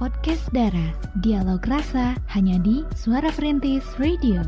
podcast Dara. Dialog rasa hanya di Suara Perintis Radio.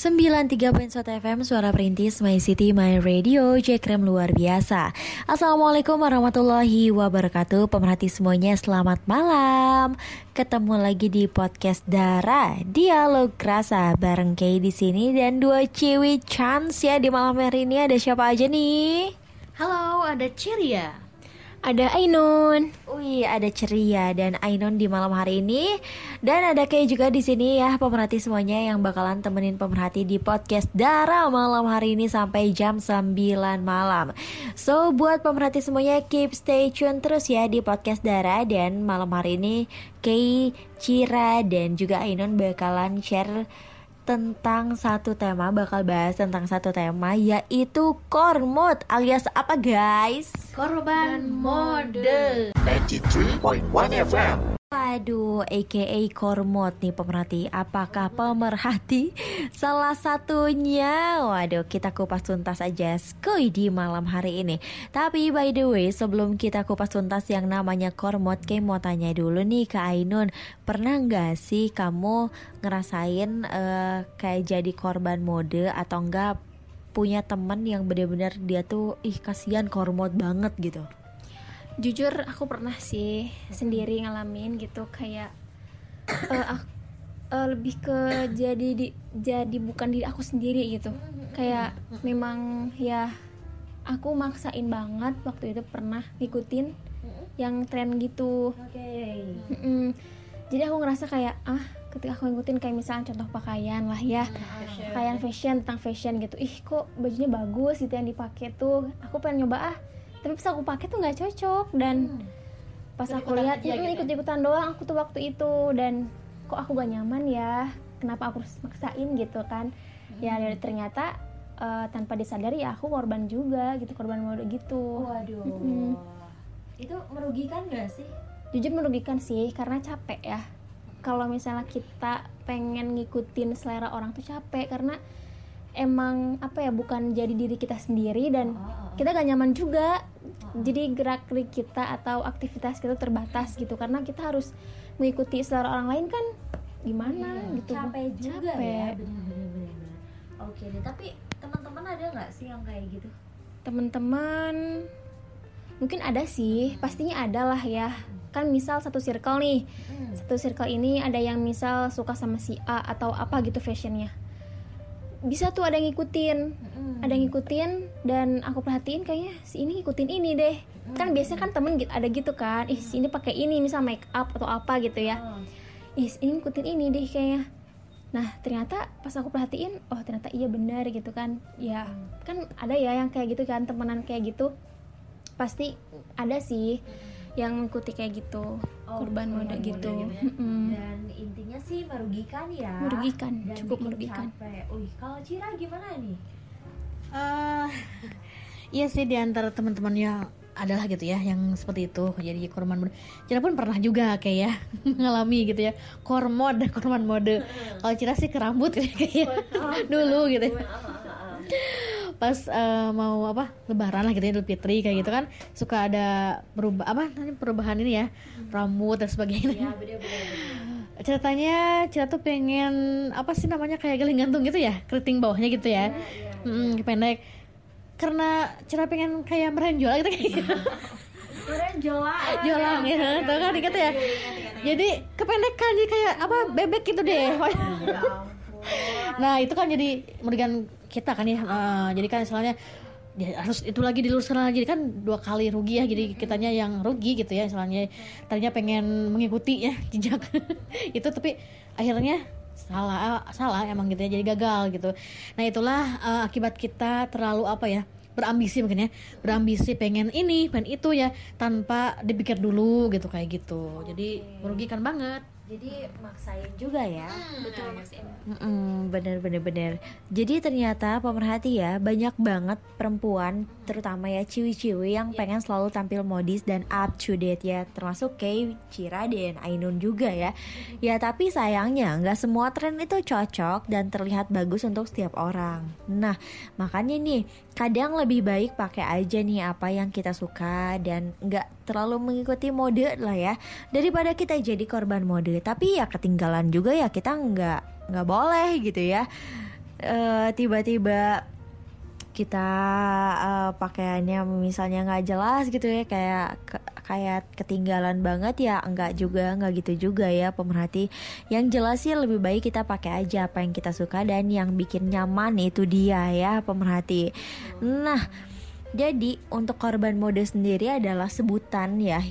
Sembilan tiga FM Suara Perintis My City My Radio Jekrem luar biasa. Assalamualaikum warahmatullahi wabarakatuh. Pemerhati semuanya selamat malam. Ketemu lagi di podcast Dara Dialog Rasa Bareng Kay di sini Dan dua cewek chance ya Di malam hari ini. Ada siapa aja nih? Halo ada Ceria ada Ainun. Wih, ada ceria dan Ainun di malam hari ini. Dan ada kayak juga di sini ya pemerhati semuanya yang bakalan temenin pemerhati di podcast Dara malam hari ini sampai jam 9 malam. So, buat pemerhati semuanya keep stay tune terus ya di podcast Dara dan malam hari ini Kay, Cira dan juga Ainun bakalan share tentang satu tema bakal bahas tentang satu tema yaitu kormot alias apa guys? Korban mode. 93.1 FM. Waduh, aka Kormot nih pemerhati. Apakah pemerhati salah satunya? Waduh, kita kupas tuntas aja skuy di malam hari ini. Tapi by the way, sebelum kita kupas tuntas yang namanya Kormot Kayak mau tanya dulu nih ke Ainun. Pernah nggak sih kamu ngerasain uh, kayak jadi korban mode Atau enggak punya temen yang bener-bener dia tuh ih kasihan kormot banget gitu jujur aku pernah sih sendiri ngalamin gitu kayak uh, uh, lebih ke jadi di, jadi bukan diri aku sendiri gitu. Kayak memang ya aku maksain banget waktu itu pernah ngikutin yang tren gitu. Okay. jadi aku ngerasa kayak ah ketika aku ngikutin kayak misalnya contoh pakaian lah ya fashion. pakaian fashion tentang fashion gitu. Ih kok bajunya bagus gitu yang dipakai tuh. Aku pengen nyoba ah tapi pas aku pakai tuh nggak cocok dan hmm. pas ikut aku lihat ya, gitu. ikut ikutan doang aku tuh waktu itu dan kok aku gak nyaman ya kenapa aku harus maksain gitu kan ya, hmm. ya ternyata uh, tanpa disadari ya aku korban juga gitu korban mode gitu waduh hmm. itu merugikan gak sih jujur merugikan sih karena capek ya kalau misalnya kita pengen ngikutin selera orang tuh capek karena emang apa ya bukan jadi diri kita sendiri dan oh, oh, oh. kita gak nyaman juga. Jadi gerak gerik kita atau aktivitas kita terbatas gitu karena kita harus mengikuti selera orang lain kan gimana iya, gitu. capek juga capek. ya bener-bener. Oke deh tapi teman-teman ada nggak sih yang kayak gitu? Teman-teman mungkin ada sih pastinya ada lah ya. Kan misal satu circle nih. Hmm. satu circle ini ada yang misal suka sama si A atau apa gitu fashionnya bisa tuh ada yang ngikutin. Mm. ada yang ngikutin dan aku perhatiin kayaknya si ini ngikutin ini deh. Mm. kan biasanya kan temen gitu ada gitu kan. Ih si ini pakai ini misal make up atau apa gitu ya. Mm. ih ini ngikutin ini deh kayaknya. Nah ternyata pas aku perhatiin oh ternyata iya benar gitu kan. Ya mm. kan ada ya yang kayak gitu kan temenan kayak gitu. Pasti ada sih yang mengikuti kayak gitu oh, korban mode gitu gitu ya. mm. dan intinya sih merugikan ya merugikan dan cukup merugikan capek. Uih, kalau Cira gimana nih uh, iya sih di antara teman-temannya adalah gitu ya yang seperti itu jadi korban mode. Cira pun pernah juga kayak ya mengalami gitu ya kormod korban mode. Kalau Cira sih ke rambut kayak ya, dulu gitu. Ya pas uh, mau apa lebaran lah gitu ya Idul Fitri kayak gitu kan suka ada berubah apa perubahan ini ya rambut dan sebagainya. Ya, ceritanya cerita tuh pengen apa sih namanya kayak geling gantung gitu ya keriting bawahnya gitu ya, ya, ya. Hmm, pendek. Karena cerita pengen kayak merenjol gitu kayak gitu. jolang jolang ya tuh kan gitu ya? jadi kependekan jadi kayak apa bebek gitu deh. Ya nah itu kan jadi merugikan kita kan ya uh, jadi kan misalnya ya harus itu lagi diluruskan lagi jadi kan dua kali rugi ya jadi kitanya yang rugi gitu ya misalnya tadinya pengen mengikuti ya jejak itu tapi akhirnya salah salah emang gitu ya jadi gagal gitu. Nah itulah uh, akibat kita terlalu apa ya berambisi mungkin ya berambisi pengen ini pengen itu ya tanpa dipikir dulu gitu kayak gitu. Jadi merugikan banget jadi maksain juga ya betul maksim Mm-mm, bener bener bener. Jadi ternyata pemerhati ya banyak banget perempuan terutama ya ciwi-ciwi yang pengen selalu tampil modis dan up to date ya termasuk Kay, Cira dan Ainun juga ya. Ya tapi sayangnya nggak semua tren itu cocok dan terlihat bagus untuk setiap orang. Nah makanya nih kadang lebih baik pakai aja nih apa yang kita suka dan nggak terlalu mengikuti mode lah ya. Daripada kita jadi korban mode tapi ya ketinggalan juga ya kita nggak nggak boleh gitu ya. Eh, tiba-tiba kita eh, pakaiannya misalnya nggak jelas gitu ya kayak ke- kayak ketinggalan banget ya enggak juga nggak gitu juga ya. Pemerhati yang jelas sih lebih baik kita pakai aja apa yang kita suka dan yang bikin nyaman itu dia ya pemerhati. Nah jadi untuk korban mode sendiri adalah sebutan ya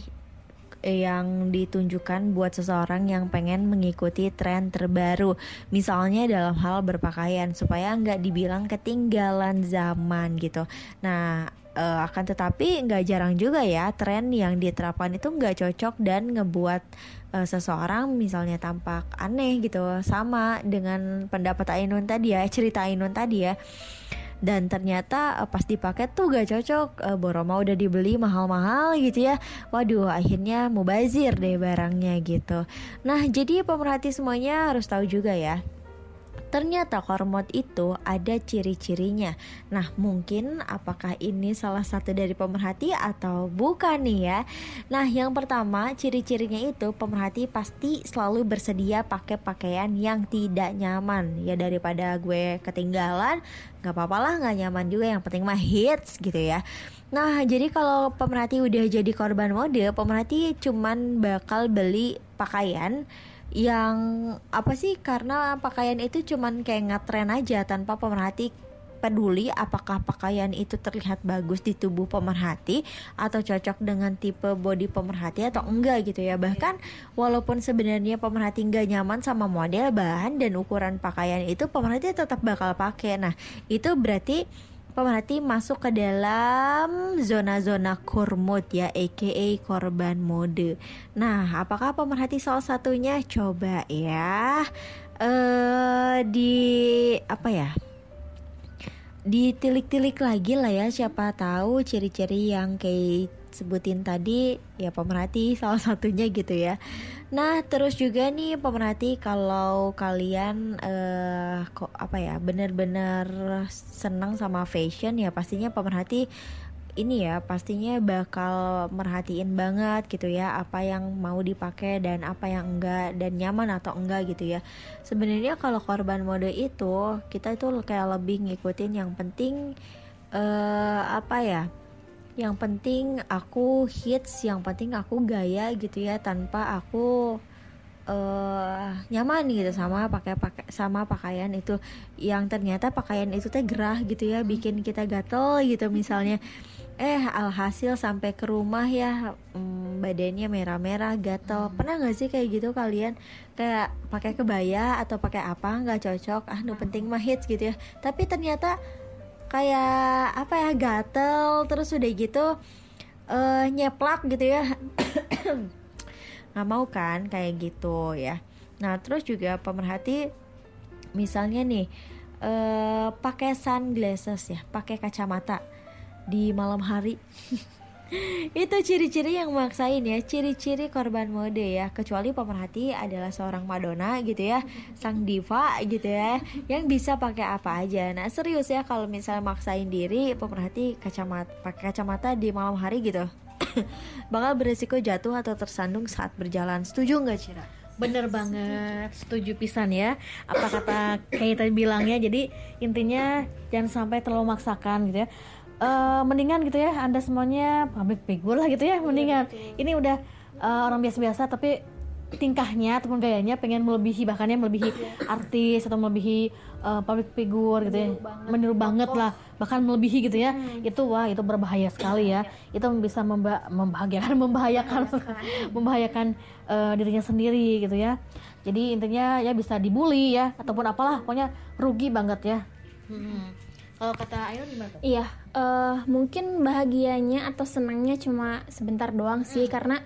yang ditunjukkan buat seseorang yang pengen mengikuti tren terbaru. Misalnya dalam hal berpakaian supaya nggak dibilang ketinggalan zaman gitu. Nah eh, akan tetapi nggak jarang juga ya tren yang diterapkan itu nggak cocok dan ngebuat eh, seseorang misalnya tampak aneh gitu. Sama dengan pendapat Ainun tadi ya cerita Ainun tadi ya dan ternyata eh, pas dipakai tuh gak cocok. Eh, Boroma udah dibeli mahal-mahal gitu ya. Waduh akhirnya mubazir deh barangnya gitu. Nah jadi pemerhati semuanya harus tahu juga ya Ternyata kormot itu ada ciri-cirinya. Nah, mungkin apakah ini salah satu dari pemerhati atau bukan nih ya? Nah, yang pertama ciri-cirinya itu pemerhati pasti selalu bersedia pakai pakaian yang tidak nyaman. Ya daripada gue ketinggalan, nggak apa-apa lah nggak nyaman juga. Yang penting mah hits gitu ya. Nah, jadi kalau pemerhati udah jadi korban mode, pemerhati cuman bakal beli pakaian yang apa sih karena pakaian itu cuman kayak ngetren aja tanpa pemerhati peduli apakah pakaian itu terlihat bagus di tubuh pemerhati atau cocok dengan tipe body pemerhati atau enggak gitu ya. Bahkan walaupun sebenarnya pemerhati nggak nyaman sama model bahan dan ukuran pakaian itu pemerhati tetap bakal pakai. Nah itu berarti pemerhati masuk ke dalam zona-zona kurmut ya aka korban mode. Nah, apakah pemerhati salah satunya? Coba ya. Eh di apa ya? Ditilik-tilik lagi lah ya siapa tahu ciri-ciri yang kayak sebutin tadi ya pemerhati salah satunya gitu ya. Nah, terus juga nih pemerhati kalau kalian eh kok apa ya, bener-bener senang sama fashion ya pastinya pemerhati ini ya pastinya bakal merhatiin banget gitu ya apa yang mau dipakai dan apa yang enggak dan nyaman atau enggak gitu ya. Sebenarnya kalau korban mode itu kita itu kayak lebih ngikutin yang penting eh apa ya? Yang penting aku hits, yang penting aku gaya gitu ya tanpa aku eh nyaman gitu sama pakai pakai sama pakaian itu. Yang ternyata pakaian itu teh gerah gitu ya bikin kita gatel gitu misalnya. Eh alhasil sampai ke rumah ya mm, badannya merah-merah gatel. Pernah nggak sih kayak gitu kalian? Kayak pakai kebaya atau pakai apa nggak cocok? Ah nu penting mah hits gitu ya. Tapi ternyata kayak apa ya gatel terus udah gitu eh nyeplak gitu ya. Nggak mau kan kayak gitu ya. Nah terus juga pemerhati misalnya nih eh pakai sunglasses ya pakai kacamata di malam hari itu ciri-ciri yang maksain ya ciri-ciri korban mode ya kecuali pemerhati adalah seorang Madonna gitu ya sang diva gitu ya yang bisa pakai apa aja nah serius ya kalau misalnya maksain diri pemerhati kacamata pakai kacamata di malam hari gitu bakal beresiko jatuh atau tersandung saat berjalan setuju nggak Cira? Bener banget, setuju pisan ya. Apa kata kayak tadi bilangnya, jadi intinya jangan sampai terlalu maksakan gitu ya. Eh, mendingan gitu ya, anda semuanya public figure lah gitu ya, mendingan. Ini udah eh, orang biasa-biasa tapi tingkahnya ataupun gayanya pengen melebihi bahkannya melebihi artis atau melebihi eh, public figure gitu ya. Meniru banget. Lah bahkan melebihi gitu ya. Itu wah itu berbahaya sekali ya. itu bisa memba- membahagiakan membahayakan membahayakan. eh, dirinya sendiri gitu ya. Jadi intinya ya bisa dibully ya ataupun apalah pokoknya rugi banget ya kalau kata Ayo gimana tuh? Iya, eh, mungkin bahagianya atau senangnya cuma sebentar doang sih karena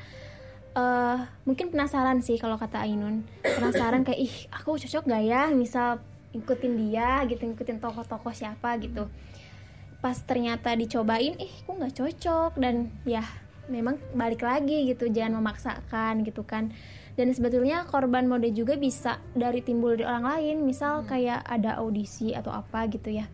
eh, mungkin penasaran sih kalau kata Ainun. Penasaran kayak ih aku cocok gak ya misal ikutin dia gitu ngikutin tokoh-tokoh siapa gitu. Pas ternyata dicobain ih kok nggak cocok? Dan ya memang balik lagi gitu jangan memaksakan gitu kan. Dan sebetulnya korban mode juga bisa dari timbul dari orang lain misal kayak ada audisi atau apa gitu ya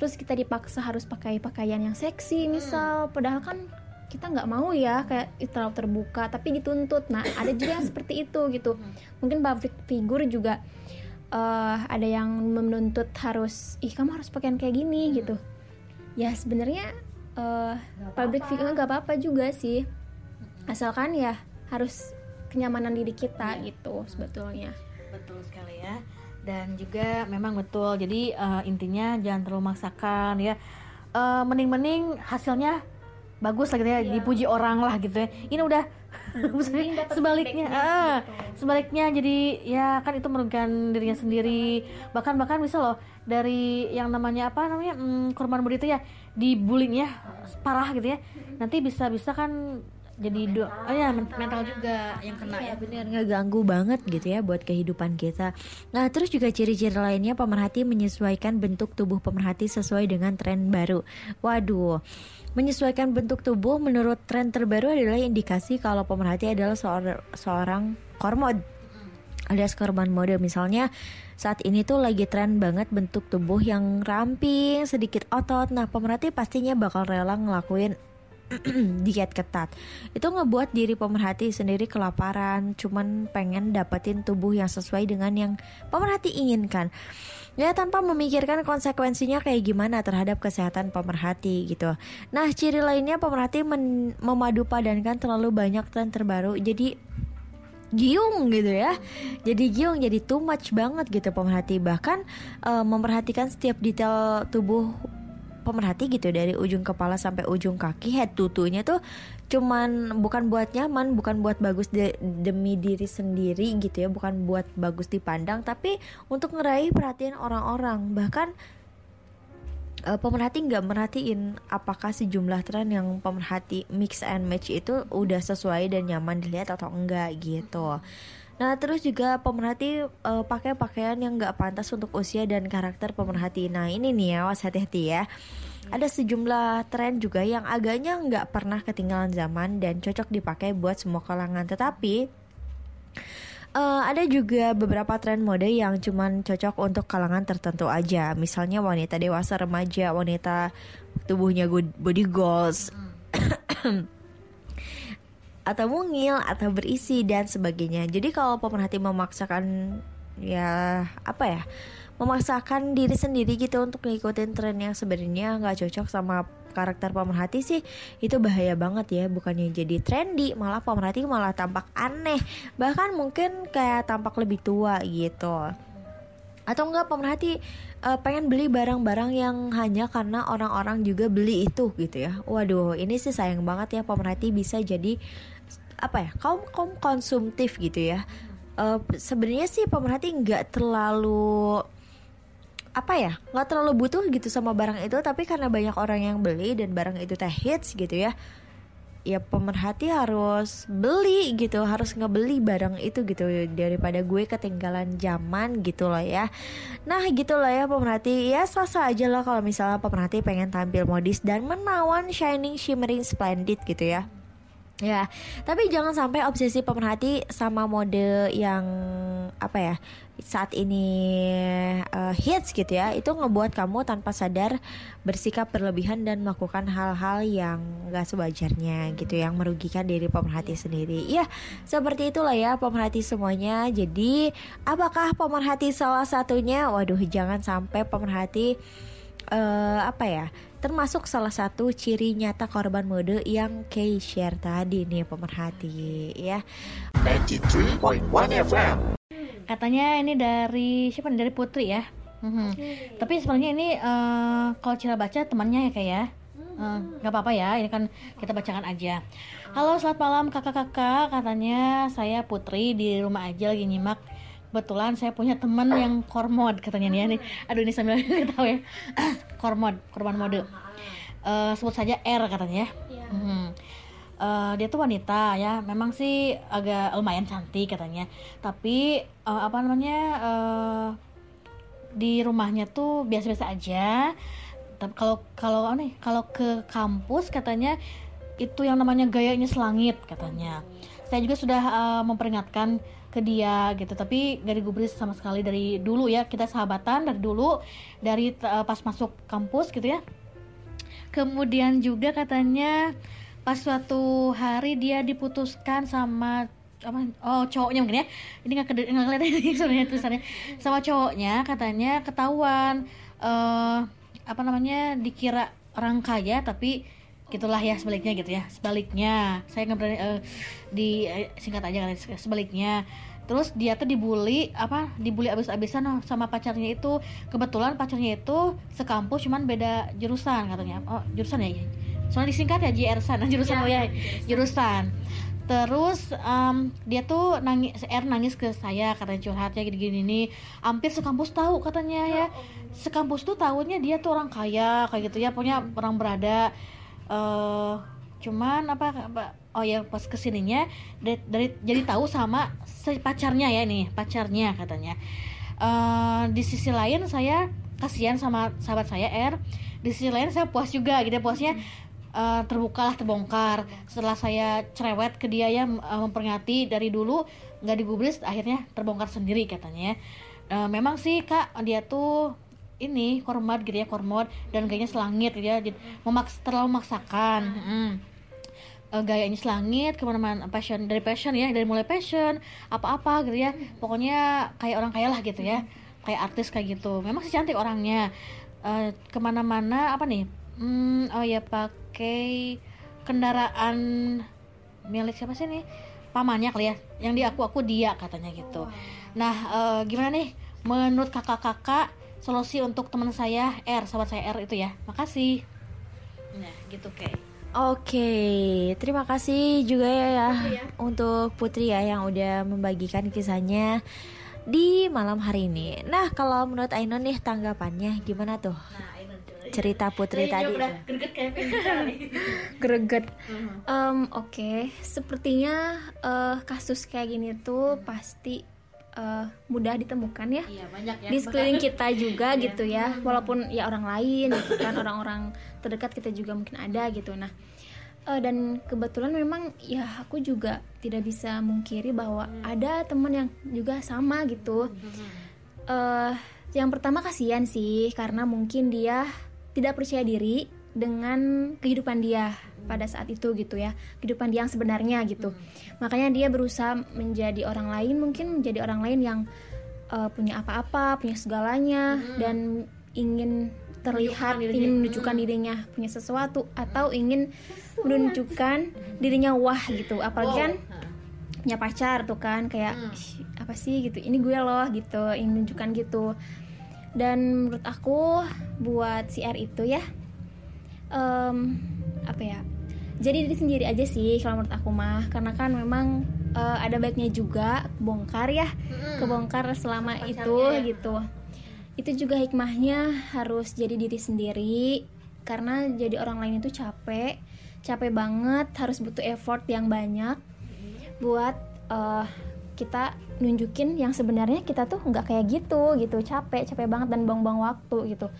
terus kita dipaksa harus pakai pakaian yang seksi misal. Padahal kan kita nggak mau ya kayak terlalu terbuka tapi dituntut. Nah ada juga yang seperti itu gitu. Mungkin public figure juga eh, ada yang menuntut harus ih kamu harus pakaian kayak gini gitu. Ya sebenarnya eh, public figure nggak apa-apa juga sih. Asalkan ya harus kenyamanan diri kita gitu sebetulnya. ya. Dan juga memang betul. Jadi eh, intinya jangan terlalu maksakan ya. Eh, Mending-mending hasilnya bagus lah gitu ya, dipuji orang lah gitu ya. Ini udah maksudnya sebaliknya, ah, sebaliknya jadi ya kan itu merugikan dirinya sendiri. Bahkan bahkan bisa loh dari yang namanya apa namanya hmm, korban itu ya dibullying ya parah gitu ya. Nanti bisa bisa kan jadi do, oh ya men- mental juga yang kena ya. bener ngeganggu banget gitu ya buat kehidupan kita. Nah terus juga ciri-ciri lainnya pemerhati menyesuaikan bentuk tubuh pemerhati sesuai dengan tren baru. Waduh, menyesuaikan bentuk tubuh menurut tren terbaru adalah indikasi kalau pemerhati adalah seor- seorang kormod alias korban mode misalnya saat ini tuh lagi tren banget bentuk tubuh yang ramping sedikit otot nah pemerhati pastinya bakal rela ngelakuin diet ketat. Itu ngebuat diri pemerhati sendiri kelaparan cuman pengen dapetin tubuh yang sesuai dengan yang pemerhati inginkan. Ya tanpa memikirkan konsekuensinya kayak gimana terhadap kesehatan pemerhati gitu. Nah ciri lainnya pemerhati men- memadu terlalu banyak tren terbaru jadi giung gitu ya. Jadi giung jadi too much banget gitu pemerhati. Bahkan eh, memperhatikan setiap detail tubuh pemerhati gitu dari ujung kepala sampai ujung kaki head tutunya tuh cuman bukan buat nyaman bukan buat bagus de- demi diri sendiri gitu ya bukan buat bagus dipandang tapi untuk ngeraih perhatian orang-orang bahkan eh, pemerhati nggak merhatiin apakah sejumlah tren yang pemerhati mix and match itu udah sesuai dan nyaman dilihat atau enggak gitu. Nah terus juga pemerhati eh, pakai pakaian yang nggak pantas untuk usia dan karakter pemerhati. Nah ini nih ya, awas hati-hati ya. Ada sejumlah tren juga yang agaknya nggak pernah ketinggalan zaman dan cocok dipakai buat semua kalangan. Tetapi Eh, ada juga beberapa tren mode yang cuman cocok untuk kalangan tertentu aja. Misalnya wanita dewasa, remaja, wanita tubuhnya body goals, atau mungil, atau berisi dan sebagainya. Jadi kalau pemerhati memaksakan ya apa ya, memaksakan diri sendiri gitu untuk ngikutin tren yang sebenarnya nggak cocok sama karakter pemerhati sih itu bahaya banget ya. Bukannya jadi trendy malah pemerhati malah tampak aneh. Bahkan mungkin kayak tampak lebih tua gitu. Atau enggak pemerhati eh, pengen beli barang-barang yang hanya karena orang-orang juga beli itu gitu ya. Waduh ini sih sayang banget ya pemerhati bisa jadi apa ya kaum kaum konsumtif gitu ya. Eh, sebenarnya sih pemerhati nggak terlalu apa ya nggak terlalu butuh gitu sama barang itu tapi karena banyak orang yang beli dan barang itu teh hits gitu ya ya pemerhati harus beli gitu harus ngebeli barang itu gitu daripada gue ketinggalan zaman gitu loh ya. Nah gitu lah ya pemerhati. Ya sah aja lah kalau misalnya pemerhati pengen tampil modis dan menawan shining shimmering splendid gitu ya Ya, tapi jangan sampai obsesi pemerhati sama mode yang apa ya saat ini eh, hits gitu ya, itu ngebuat kamu tanpa sadar bersikap berlebihan dan melakukan hal-hal yang gak sewajarnya gitu, yang merugikan diri pemerhati sendiri. Ya, seperti itulah ya pemerhati semuanya. Jadi, apakah pemerhati salah satunya? Waduh, jangan sampai pemerhati eh apa ya termasuk salah satu ciri nyata korban mode yang Kay share tadi nih pemerhati ya 93.1 FM. Katanya ini dari siapa nih? Dari Putri ya. Mhm. Tapi sebenarnya ini eh, kalau Cira baca temannya ya kayak ya. Eh, nggak apa-apa ya, ini kan kita bacakan aja. Halo, selamat malam kakak-kakak. Katanya saya Putri di rumah aja lagi nyimak. Kebetulan saya punya teman yang kormod katanya nih. nih. Aduh ini sambil tahu ya. kormod, korban mode. Eh, sebut saja R katanya ya. Mhm. eh, dia tuh wanita ya memang sih agak lumayan cantik katanya tapi eh, apa namanya eh, di rumahnya tuh biasa-biasa aja tapi kalau kalau nih kalau ke kampus katanya itu yang namanya gayanya selangit katanya saya juga sudah eh, memperingatkan ke dia gitu. Tapi gak digubris sama sekali dari dulu ya. Kita sahabatan dari dulu dari eh, pas masuk kampus gitu ya. Kemudian juga katanya pas suatu hari dia diputuskan sama apa oh cowoknya mungkin ya. Ini nggak nggak kelihatan sebenarnya tulisannya. Sama cowoknya katanya ketahuan eh apa namanya dikira orang kaya tapi gitulah ya sebaliknya gitu ya. Sebaliknya. Saya nggak berani eh, di eh, singkat aja kali sebaliknya. Terus dia tuh dibully apa dibully abis-abisan sama pacarnya itu. Kebetulan pacarnya itu sekampus cuman beda jurusan katanya. Oh jurusan ya soalnya disingkat ya JRSan jurusan oh ya. jurusan. Terus em, dia tuh nangis R nangis ke saya katanya curhatnya gini-gini nih. Hampir sekampus tahu katanya ya. Sekampus tuh tahunya dia tuh orang kaya kayak gitu ya. Punya orang berada eh cuman apa, apa oh ya pas ke sininya dari, dari jadi tahu sama pacarnya ya nih pacarnya katanya. Eh di sisi lain saya kasihan sama sahabat saya R di sisi lain saya puas juga gitu ya, puasnya eh, terbukalah terbongkar. Setelah saya cerewet ke dia ya eh, memperingati dari dulu nggak digubris akhirnya terbongkar sendiri katanya. Ya. Eh, memang sih kak dia tuh ini kormat gitu ya kormot dan gayanya selangit gitu ya. Memaks terlalu memaksakan. Mm. Eh, gayanya selangit ke mana-mana passion dari passion ya dari mulai passion apa-apa gitu ya. Pokoknya kayak orang kaya lah gitu ya. Kayak artis kayak gitu. Memang sih cantik orangnya. Eh, ke mana-mana apa nih? Hmm, oh ya pakai kendaraan milik siapa sih nih? Pamannya kali ya yang di aku aku dia katanya gitu. Nah eh, gimana nih? Menurut kakak-kakak solusi untuk teman saya R sahabat saya R itu ya. Makasih. Nah gitu kayak Oke, terima kasih juga ya, ya untuk Putri ya yang udah membagikan kisahnya di malam hari ini. Nah, kalau menurut Ainon nih tanggapannya gimana tuh? Cerita Putri tadi. tuh. greget Em, oke. Sepertinya eh, kasus kayak gini tuh pasti eh, mudah ditemukan ya. Iya banyak ya. Di sekeliling kita juga gitu ya. Walaupun ya orang lain gitu kan orang-orang terdekat kita juga mungkin ada gitu. Nah eh, dan kebetulan memang ya aku juga tidak bisa mungkiri bahwa ada teman yang juga sama gitu. Eh yang pertama kasihan sih karena mungkin dia tidak percaya diri dengan kehidupan dia pada saat itu gitu ya. Kehidupan dia yang sebenarnya gitu. Makanya dia berusaha menjadi orang lain mungkin menjadi orang lain yang eh, punya apa-apa punya segalanya dan ingin terlihat ingin menunjukkan dirinya punya sesuatu atau ingin menunjukkan dirinya wah gitu. Apalagi kan punya pacar tuh kan kayak "Ih, apa sih gitu ini gue loh gitu ingin menunjukkan gitu. Dan menurut aku buat si R itu ya em, apa ya? Jadi diri sendiri aja sih kalau menurut aku mah. Karena kan memang eh, ada baiknya juga kebongkar ya. Kebongkar selama itu gitu. Itu juga hikmahnya harus jadi diri sendiri. Karena jadi orang lain itu capek. Capek banget harus butuh effort yang banyak buat eh, kita nunjukin yang sebenarnya kita tuh nggak kayak gitu gitu. Capek capek banget dan buang-buang waktu gitu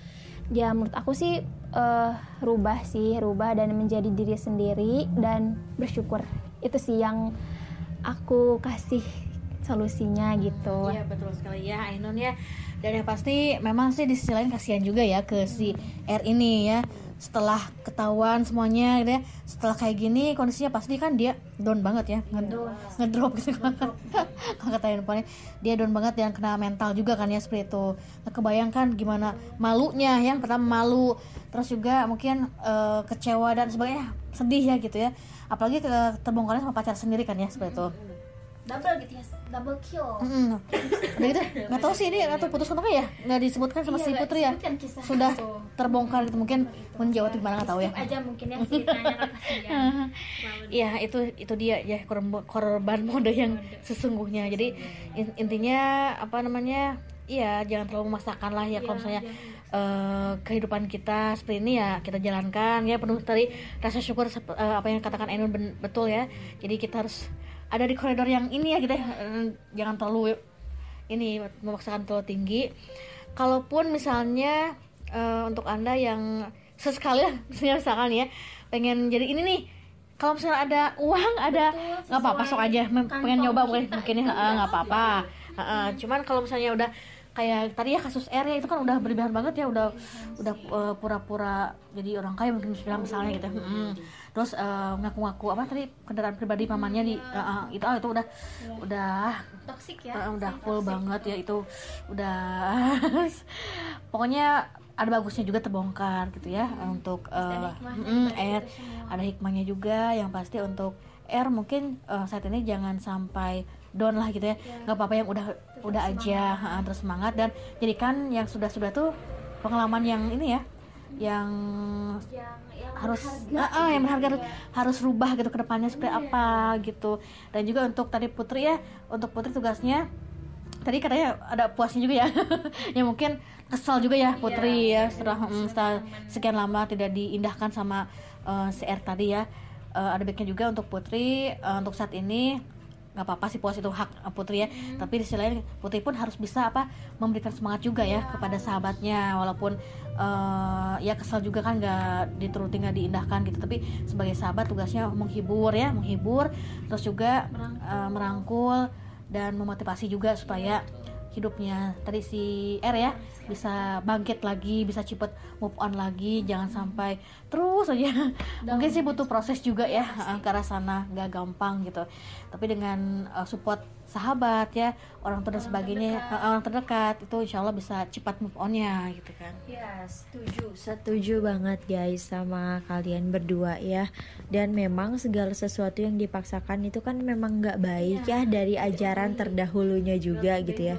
ya menurut aku sih eh, rubah sih rubah dan menjadi diri sendiri dan bersyukur. Itu sih yang aku kasih solusinya gitu. Iya betul sekali. Ya Ainun ya. Dan yang pasti memang sih di sisi lain kasihan juga ya ke si R ini ya Setelah ketahuan semuanya gitu ya Setelah kayak gini kondisinya pasti kan dia down banget ya Nged- Ngedrop gitu kalau kata handphonenya Dia down banget dan kena mental juga kan ya seperti itu. Nah, Kebayangkan gimana malunya yang pertama malu Terus juga mungkin eh, kecewa dan sebagainya Sedih ya gitu ya. Apalagi ke terbongkarnya sama pacar sendiri kan ya seperti itu. Double gitu ya double kill Mm. Udah gitu, nggak tahu sih ini atau putus kontak ya? Nggak disebutkan sama Iya, si Putri ya? Sudah itu. terbongkar gitu mungkin menjawab gimana nggak tahu ya? aja mungkin ya ceritanya kasihan Iya itu itu dia ya korban, mode yang sesungguhnya. Jadi in- intinya apa namanya? Iya jangan terlalu memaksakan lah ya kalau misalnya eh, kehidupan kita seperti ini ya kita jalankan ya penuh tadi rasa syukur eh, apa yang katakan Ainun ben- betul ya jadi kita harus ada di koridor yang ini ya gitu ya. Eh, jangan terlalu ini memaksakan terlalu tinggi. Kalaupun misalnya eh, untuk anda yang sesekali lah misalnya misalkan ya pengen jadi ini nih kalau misalnya ada uang ada nggak apa-apa sok aja. Pengen nyoba mungkin mungkin ya eh, nggak apa-apa. Eh, cuman kalau misalnya udah kayak tadi ya kasus R ya itu kan udah berlebihan banget ya udah udah eh, pura-pura jadi orang kaya mungkin bilang misalnya gitu. Terus eh, ngaku-ngaku apa tadi kendaraan pribadi pamannya di eh, eh, itu ah, itu udah udah toksik Eh, udah full banget ya itu udah pokoknya ada bagusnya juga terbongkar gitu ya untuk eh, mm, R ada hikmahnya juga yang pasti untuk R mungkin eh, saat ini jangan sampai down lah gitu ya. Nggak apa-apa yang udah udah aja ha, terus semangat. Dan jadikan yang sudah-sudah tuh pengalaman yang ini ya yang harus ah, ah, yang berharga harus, harus rubah gitu ke depannya seperti apa gitu. Dan juga untuk tadi Putri ya untuk Putri tugasnya tadi katanya ada puasnya juga ya. Ya mungkin kesal juga ya Putri ya setelah, mm, setelah sekian lama tidak diindahkan sama eh, CR tadi ya. Eh, ada baiknya juga untuk Putri eh, untuk saat ini nggak apa-apa sih puas itu hak eh, Putri ya. Tapi di sisi lain Putri pun harus bisa apa memberikan semangat juga ya kepada sahabatnya. Walaupun eh, ya kesal juga kan nggak dituruti nggak diindahkan gitu. Tapi sebagai sahabat tugasnya menghibur ya menghibur. Terus juga eh, merangkul dan memotivasi juga supaya hidupnya. Tadi si R ya bisa bangkit lagi bisa cepet move on lagi jangan sampai terus aja. Mungkin sih butuh proses juga ya eh, ke arah sana nggak gampang gitu. Tapi dengan eh, support sahabat ya orang tua dan sebagainya eh, orang terdekat itu insya Allah bisa cepat move onnya gitu kan. Ya, setuju, setuju banget guys sama kalian berdua ya. Dan memang segala sesuatu yang dipaksakan itu kan memang nggak baik ya dari ajaran terdahulunya juga gitu ya.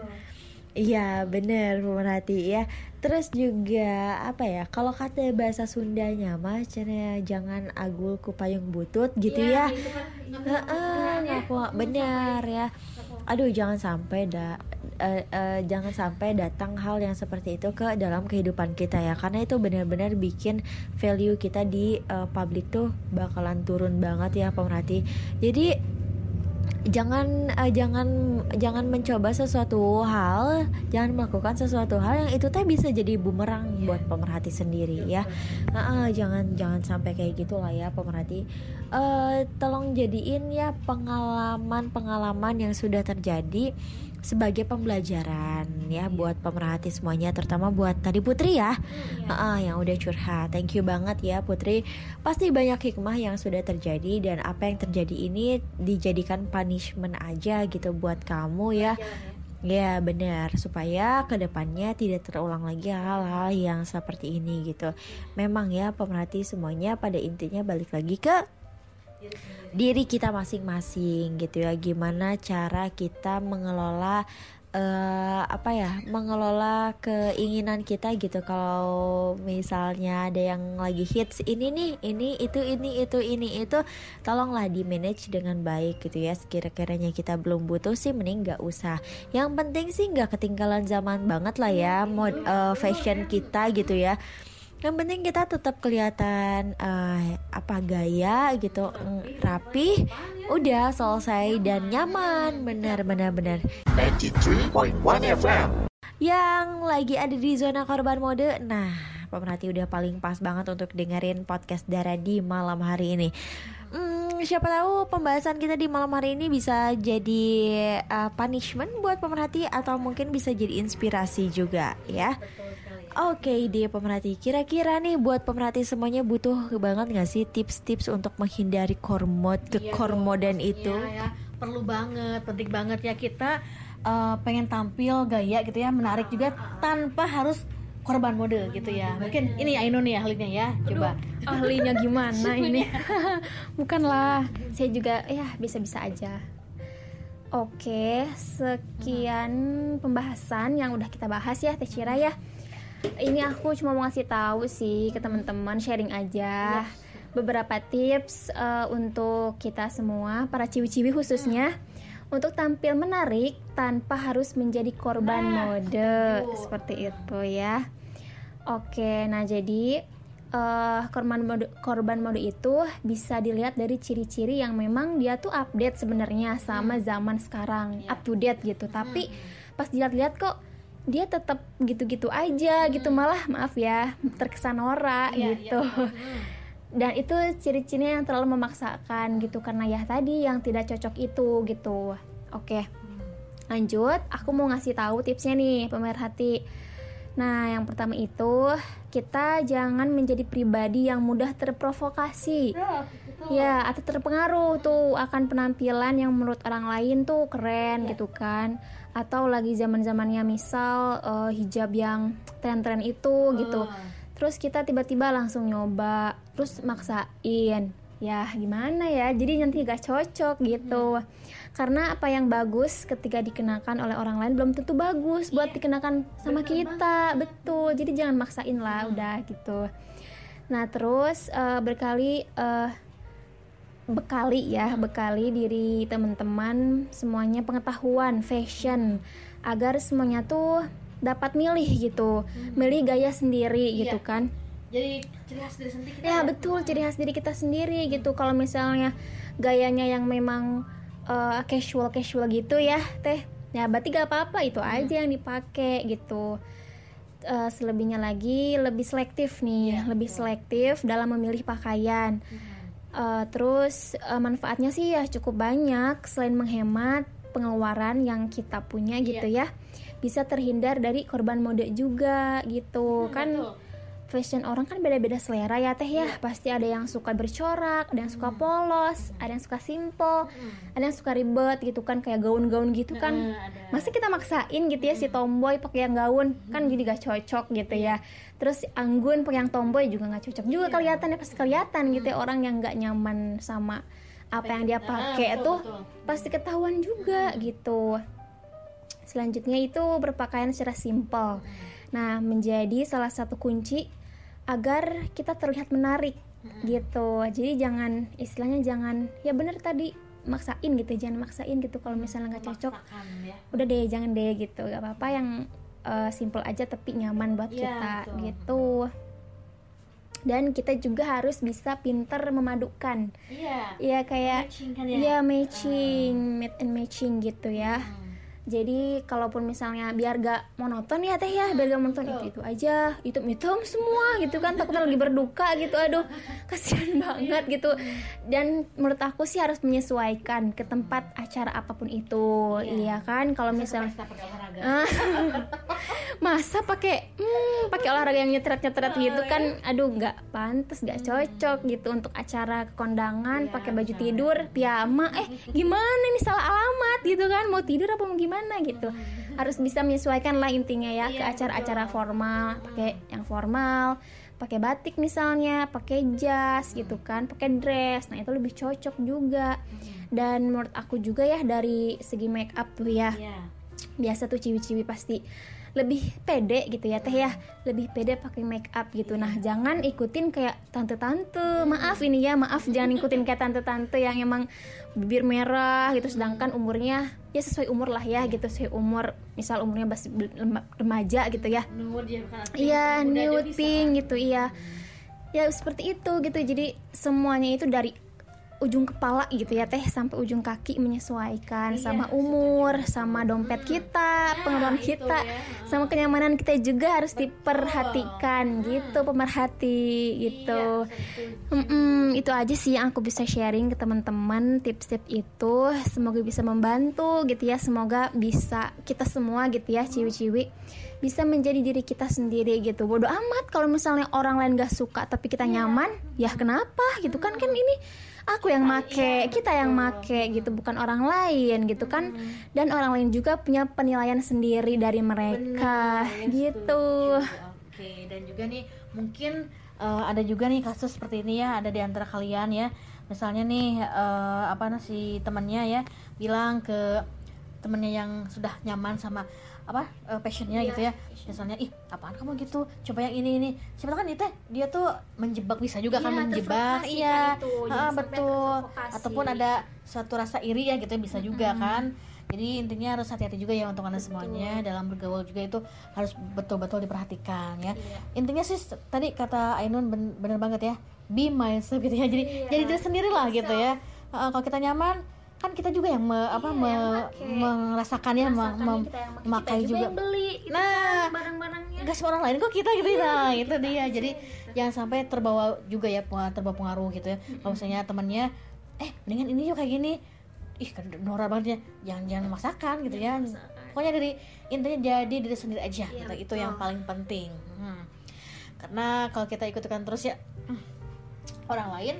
Iya bener pemerhati ya. Terus juga apa ya Kalau kata bahasa Sundanya mah cenah jangan agul ku payung butut gitu ya. Heeh, ngaku bener ya. Aduh jangan sampai da eh, eh, jangan sampai datang hal yang seperti itu ke dalam kehidupan kita ya. Karena itu benar-benar bikin value kita di eh, publik tuh bakalan turun banget ya pemerhati. Jadi jangan eh, jangan jangan mencoba sesuatu hal jangan melakukan sesuatu hal yang itu teh bisa jadi bumerang buat pemerhati sendiri ya. Nah, eh, jangan jangan sampai kayak gitulah ya pemerhati. Eh, tolong jadiin ya pengalaman pengalaman yang sudah terjadi sebagai pembelajaran ya buat pemerhati semuanya terutama buat tadi Putri ya. Heeh, yang udah curhat. Thank you banget ya Putri. Pasti banyak hikmah yang sudah terjadi dan apa yang terjadi ini dijadikan punishment aja gitu buat kamu ya. Ya. Benar. Supaya ke depannya tidak terulang lagi hal-hal yang seperti ini gitu. Memang ya pemerhati semuanya pada intinya balik lagi ke diri kita masing-masing gitu ya. Gimana cara kita mengelola eh apa ya mengelola keinginan kita gitu. Kalau misalnya ada yang lagi hits ini nih ini itu ini itu ini itu tolonglah di manage dengan baik gitu ya. Sekira-kiranya kita belum butuh sih mending nggak usah. Yang penting sih nggak ketinggalan zaman banget lah ya mod eh, fashion kita gitu ya yang penting kita tetap kelihatan eh, apa gaya gitu mm, rapi udah selesai dan nyaman benar benar benar 93.1 FM. yang lagi ada di zona korban mode nah pemerhati udah paling pas banget untuk dengerin podcast Dara di malam hari ini Hmm, siapa tahu pembahasan kita di malam hari ini bisa jadi uh, punishment buat pemerhati atau mungkin bisa jadi inspirasi juga ya. Oke deh pemerhati, kira-kira nih buat pemerhati semuanya butuh banget gak sih tips-tips untuk menghindari kormod kekormodan itu? Iya, ya. perlu banget penting banget ya kita eh, pengen tampil gaya gitu ya menarik juga tanpa harus korban mode gitu ya. Mungkin ini Ainun ya ahlinya ya coba. Ahlinya gimana ini? Bukanlah saya juga ya bisa-bisa aja. Oke sekian pembahasan yang udah kita bahas ya Teh Cira ya ini aku cuma mau ngasih tahu sih ke teman-teman sharing aja. Beberapa tips eh, untuk kita semua para ciwi-ciwi khususnya untuk tampil menarik tanpa harus menjadi korban mode. Seperti itu ya. Oke, nah jadi eh, korban mode korban mode itu bisa dilihat dari ciri-ciri yang memang dia tuh update sebenarnya sama zaman sekarang, up to date gitu. Tapi pas dilihat-lihat kok dia tetap gitu-gitu aja gitu malah maaf ya terkesan norak gitu. Dan itu ciri-cirinya yang terlalu memaksakan gitu karena ya tadi yang tidak cocok itu gitu. Oke. Lanjut, aku mau ngasih tahu tipsnya nih pemerhati. Nah, yang pertama itu kita jangan menjadi pribadi yang mudah terprovokasi. Ya, atau terpengaruh tuh akan penampilan yang menurut orang lain tuh keren gitu kan. Atau lagi zaman-zamannya misal eh, hijab yang tren-tren itu gitu. Terus kita tiba-tiba langsung nyoba, terus maksain. Ya, gimana ya? Jadi nanti gak cocok gitu. Karena apa yang bagus ketika dikenakan oleh orang lain belum tentu bagus buat dikenakan sama kita. Betul. Jadi jangan maksain lah udah gitu. Nah, terus eh, berkali eh, bekali ya, bekali diri teman-teman semuanya pengetahuan fashion agar semuanya tuh dapat milih gitu. Milih gaya sendiri gitu kan. Jadi ciri khas diri sendiri kita. Ya betul ciri khas diri kita sendiri gitu. Kalau misalnya gayanya yang memang eh, casual casual gitu ya teh, ya berarti gak apa-apa itu aja yang dipakai gitu. Eh, selebihnya lagi lebih selektif nih, lebih selektif dalam memilih pakaian. Eh, terus eh, manfaatnya sih ya cukup banyak. Selain menghemat pengeluaran yang kita punya gitu ya bisa terhindar dari korban mode juga gitu. Kan fashion orang kan beda-beda selera ya teh ya. Pasti ada yang suka bercorak ada yang suka polos ada yang suka simple ada yang suka ribet gitu kan kayak gaun-gaun gitu kan. Masa kita maksain gitu ya si tomboy pakai yang gaun? Kan jadi gak cocok gitu ya. Terus si anggun pakai yang tomboy juga nggak cocok juga kelihatan ya pasti kelihatan gitu ya orang yang nggak nyaman sama apa yang dia pakai itu pasti ketahuan juga gitu. Selanjutnya itu berpakaian secara simpel. Nah, menjadi salah satu kunci agar kita terlihat menarik gitu. Jadi jangan istilahnya jangan ya bener tadi maksain gitu, jangan maksain gitu kalau misalnya nggak cocok. ya. Udah deh, jangan deh gitu. Gak apa-apa yang eh, simple aja tapi nyaman buat Iya, kita betul. gitu. Dan kita juga harus bisa pinter memadukan. Iya. Ya kayak Matching kan ya? Iya matching, mate and matching gitu ya. Hmm. Jadi kalaupun misalnya biar gak monoton ya teh ya, biar gak monoton itu itu aja, hitam hitam semua gitu kan, takutnya lagi berduka gitu, aduh kasihan banget gitu. Dan menurut aku sih harus menyesuaikan ke tempat acara apa pun itu, iya, kan? Kalau misalnya masa pakai hmm, pakai olahraga yang nyetret-nyetret gitu kan? Aduh nggak pantas nggak cocok gitu untuk acara kondangan pakai baju tidur piyama. Eh gimana nih salah alamat gitu kan? Mau tidur apa mau gimana gitu. Harus bisa menyesuaikan lah intinya ya ke acara-acara formal pakai yang formal pakai batik misalnya pakai jas gitu kan pakai dress. Nah itu lebih cocok juga. Dan menurut aku juga ya dari segi make up tuh ya Iya. biasa tuh ciwi-ciwi pasti lebih pede gitu ya teh ya. Lebih pede pakai make up gitu. Nah jangan ikutin kayak tante-tante. Maaf ini ya maaf jangan ikutin kayak tante-tante yang emang bibir merah gitu sedangkan umurnya ya sesuai umur lah ya gitu sesuai umur misal umurnya masih remaja gitu ya Nude iya nude bisa. pink gitu iya ya seperti itu gitu jadi semuanya itu dari ujung kepala gitu ya teh sampai ujung kaki menyesuaikan Iya, sama umur sama dompet kita pengeluaran itu kita ya. sama kenyamanan kita juga harus diperhatikan gitu pemerhati gitu. Mm-mm, itu aja sih yang aku bisa sharing ke teman-teman tips-tips itu. Semoga bisa membantu gitu ya semoga bisa kita semua gitu ya ciwi-ciwi bisa menjadi diri kita sendiri gitu. Bodoh amat kalau misalnya orang lain gak suka tapi kita nyaman ya kenapa gitu kan kan ini aku yang make kita yang make gitu bukan orang lain gitu kan dan orang lain juga punya penilaian sendiri dari mereka Benar, ya, gitu. Oke, dan juga nih mungkin eh, ada juga nih kasus seperti ini ya, ada di antara kalian ya. Misalnya nih eh, apa si temannya ya bilang ke temennya yang sudah nyaman sama apa eh, passionnya gitu ya misalnya ih apaan kamu gitu? Coba yang ini ini. Siapa tahu kan itu dia tuh menjebak bisa juga kan Iya, menjebak iya. kan Ah, betul. ataupun ada suatu rasa iri ya gitu bisa juga kan. Jadi intinya harus hati-hati juga ya untuk anda semuanya dalam bergaul juga itu harus betul-betul diperhatikan ya. Intinya sih tadi kata Ainun ben- bener banget ya be myself gitu ya. Jadi jadi diri sendiri lah gitu ya. Uh, kalau kita nyaman kan kita juga yang me- apa me- merasakan ya mem- mem- memakai juga. beli gitu Nah, kan, barang-barangnya. nggak semua orang lain kok kita gitu nah itu dia. Jadi jangan sampai terbawa juga ya terbawa pengaruh gitu ya. Kalau misalnya temannya eh mendingan ini yuk kayak gini. Ih kan Nora banget ya. Jangan jangan memaksakan gitu ya. pokoknya dari intinya jadi diri sendiri aja gitu. itu yang paling penting. Hmm. karena kalau kita ikutkan terus ya hmm, orang lain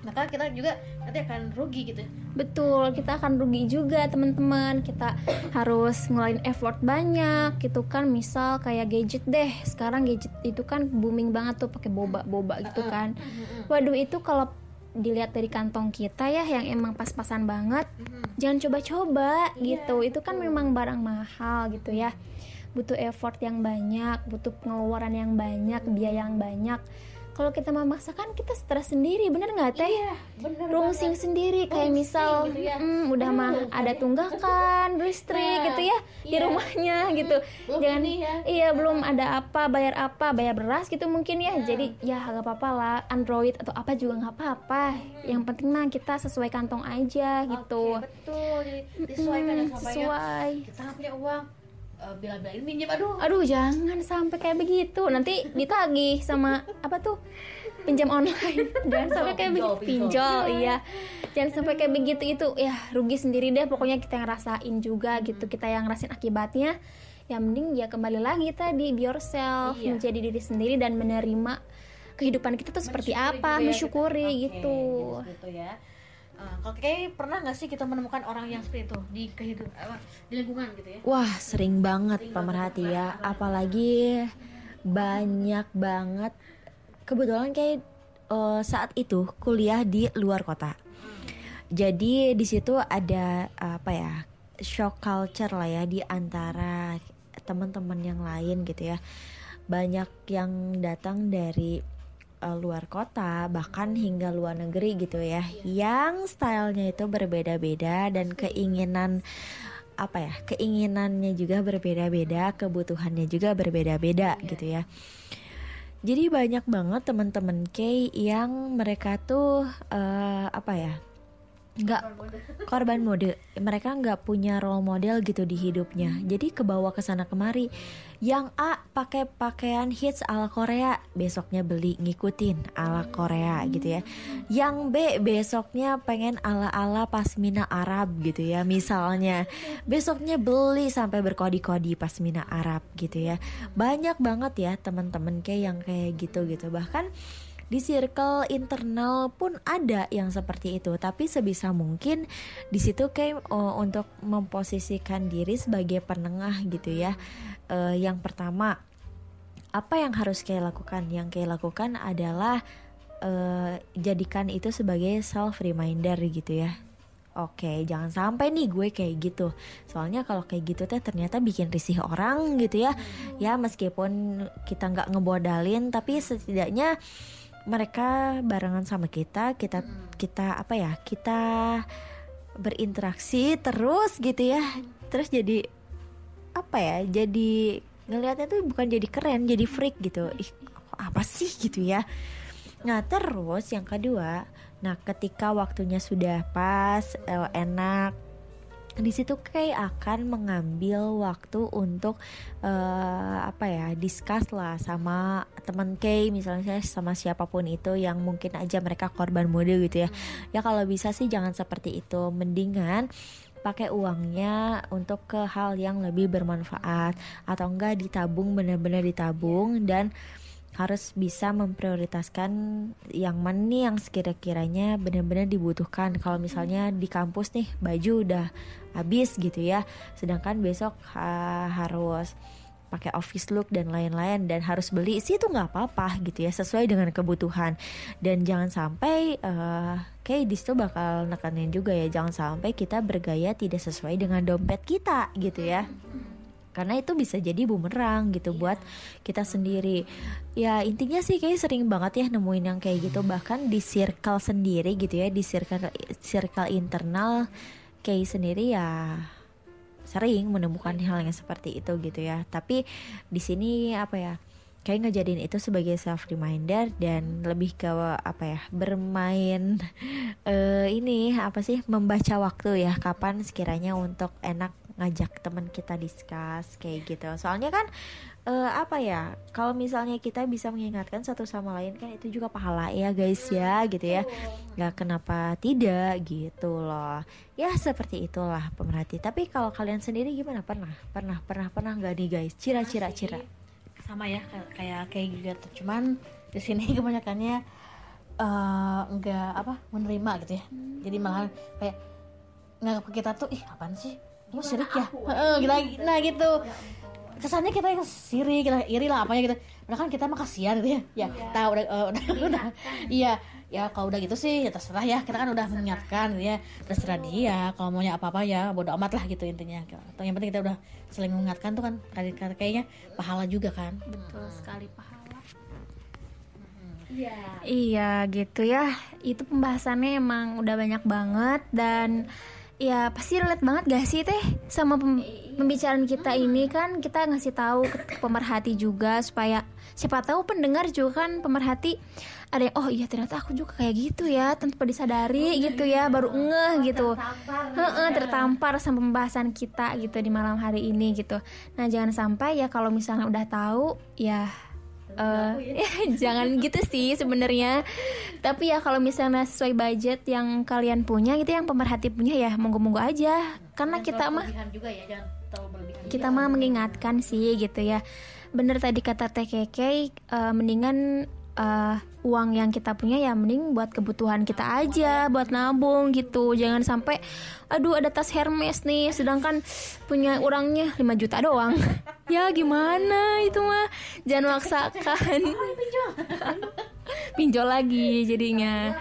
maka kita juga nanti akan rugi gitu Betul, kita akan rugi juga teman-teman. Kita harus ngeluarin effort banyak gitu kan. Misal kayak gadget deh. Sekarang gadget itu kan booming banget tuh pakai boba-boba gitu kan. Waduh, itu kalau dilihat dari kantong kita ya yang emang pas-pasan banget, jangan coba-coba gitu. Itu kan memang barang mahal gitu ya. Butuh effort yang banyak, butuh pengeluaran yang banyak, biaya yang banyak. Kalau kita memaksakan kita stres sendiri, bener nggak teh? bener rungsing sendiri kayak misal gitu ya. mm, udah mah ada tunggakan listrik gitu ya di rumahnya gitu. Belum jangan ya. iya belum ada apa bayar apa bayar beras gitu mungkin ya. Jadi ya nggak apa-apa lah Android atau apa juga nggak apa-apa. Yang penting mah kita sesuai kantong aja gitu. Oke, betul. Jadi disesuaikan ya Mm, sama ya. sesuai. Kita punya uang eh, bila-bilain minjem aduh. Aduh jangan sampai kayak begitu. Nanti ditagih sama apa tuh? Pinjam online. Jangan sampai kayak Pinjol, begitu. pinjol. pinjol. Iya. Jangan sampai kayak begitu itu. Ya rugi sendiri deh. Pokoknya kita yang rasain juga gitu. Kita yang ngerasain akibatnya. Ya mending ya kembali lagi tadi be yourself. Iya. menjadi diri sendiri dan menerima kehidupan kita tuh seperti apa. mensyukuri Oke, gitu. jadi seperti itu ya. Eh, kalau kayak pernah nggak sih kita menemukan orang yang seperti itu di kehidupan apa, di lingkungan gitu ya? Wah, sering banget pemerhati ya. Apalagi banyak banget. Kebetulan kayak eh, saat itu kuliah di luar kota. Jadi di situ ada apa ya? Shock culture lah ya di antara teman-teman yang lain gitu ya. Banyak yang datang dari eh, luar kota bahkan hingga luar negeri gitu ya yang stylenya itu berbeda-beda dan keinginan apa ya keinginannya juga berbeda-beda kebutuhannya juga berbeda-beda gitu ya jadi banyak banget teman-teman K yang mereka tuh eh, apa ya nggak korban mode. Mereka nggak punya role model gitu di hidupnya. Jadi kebawa ke sana kemari. Yang A pakai pakaian hits ala Korea. Besoknya beli ngikutin ala Korea gitu ya. Yang B besoknya pengen ala ala pasmina Arab gitu ya misalnya. Besoknya beli sampai berkodi-kodi pasmina Arab gitu ya. Banyak banget ya teman-teman kayak yang kayak gitu gitu bahkan di circle internal pun ada yang seperti itu tapi sebisa mungkin di situ kayak oh, untuk memposisikan diri sebagai penengah gitu ya Eh, yang pertama apa yang harus kayak lakukan yang kayak lakukan adalah eh, jadikan itu sebagai self reminder gitu ya Oke, jangan sampai nih gue kayak gitu. Soalnya kalau kayak gitu teh ternyata bikin risih orang gitu ya. Ya meskipun kita nggak ngebodalin, tapi setidaknya mereka barengan sama kita, kita kita apa ya? Kita berinteraksi terus gitu ya. Terus jadi apa ya? Jadi ngelihatnya tuh bukan jadi keren, jadi freak gitu. Ih, apa sih gitu ya? Nah terus yang kedua, nah ketika waktunya sudah pas, eh, enak, di situ kayak akan mengambil waktu untuk eh, apa ya discuss lah sama teman Kay misalnya sama siapa pun itu yang mungkin aja mereka korban mode gitu ya. Ya kalau bisa sih jangan seperti itu. Mendingan pakai uangnya untuk ke hal yang lebih bermanfaat. Atau enggak ditabung benar-benar ditabung dan harus bisa memprioritaskan yang mana nih yang sekira-kiranya benar-benar dibutuhkan. Kalau misalnya di kampus nih baju udah habis gitu ya, sedangkan besok ha- harus pakai office look dan lain-lain dan harus beli sih itu nggak apa-apa gitu ya sesuai dengan kebutuhan. Dan jangan sampai eh, kayak di situ bakal nekanin juga ya jangan sampai kita bergaya tidak sesuai dengan dompet kita gitu ya karena itu bisa jadi bumerang gitu buat kita sendiri. Ya intinya sih kayak sering banget ya nemuin yang kayak gitu. Bahkan di circle sendiri gitu ya di circle circle internal Kay sendiri ya sering menemukan hal yang seperti itu gitu ya. Tapi di sini apa ya kayak ngejadiin itu sebagai self reminder dan lebih ke apa ya bermain uh, ini apa sih membaca waktu ya. Kapan sekiranya untuk enak ngajak teman kita discuss kayak gitu. Soalnya kan uh, apa ya kalau misalnya kita bisa mengingatkan satu sama lain kan itu juga pahala ya guys ya gitu ya. Nggak kenapa tidak gitu loh. Ya seperti itulah pemerhati. Tapi kalau kalian sendiri gimana? Pernah pernah pernah pernah nggak nih guys? Cira cira cira. sama ya kayak kayak gitu. Cuman di sini kebanyakannya uh, nggak apa menerima gitu ya. Jadi malahan kayak nggak kita tuh ih apaan sih lu sirik ya? Gitu nah gitu. Kesannya kita yang sirik kita iri lah apanya gitu. Udah kan kita mah kasihan gitu ya. Ya yeah. tahu udah uh, udah udah. iya ya kalau udah gitu sih ya terserah ya. Kita kan udah mengingatkan gitu ya. Terserah dia kalau maunya apa apa ya bodo amat lah gitu intinya. Atau yang penting kita udah saling mengingatkan tuh kan kayaknya pahala juga kan. Betul sekali pahala. Iya. Iya gitu ya. Itu pembahasannya emang udah banyak banget dan ya pasti relate banget gak sih teh sama pem pembicaraan kita ini? Kan kita ngasih tahu ke pemerhati juga supaya siapa tahu pendengar juga kan pemerhati ada yang oh iya ternyata aku juga kayak gitu ya tanpa disadari gitu ya baru ngeh gitu. tertampar, tertampar sama pembahasan kita gitu di malam hari ini gitu. Nah jangan sampai ya kalau misalnya udah tahu ya uh, ya, jangan gitu sih sebenarnya. Tapi ya kalau misalnya sesuai budget yang kalian punya gitu yang pemerhati punya ya monggo-monggo aja. Karena kita mah ya, kita mah mengingatkan sih gitu ya. Bener tadi kata Keke uh, mendingan uh, uang yang kita punya ya mending buat kebutuhan kita aja buat nabung gitu. Jangan sampai aduh ada tas Hermes nih sedangkan punya orangnya 5 juta doang. Ya gimana? Itu mah jangan maksakan. Pinjol. Lagi jadinya.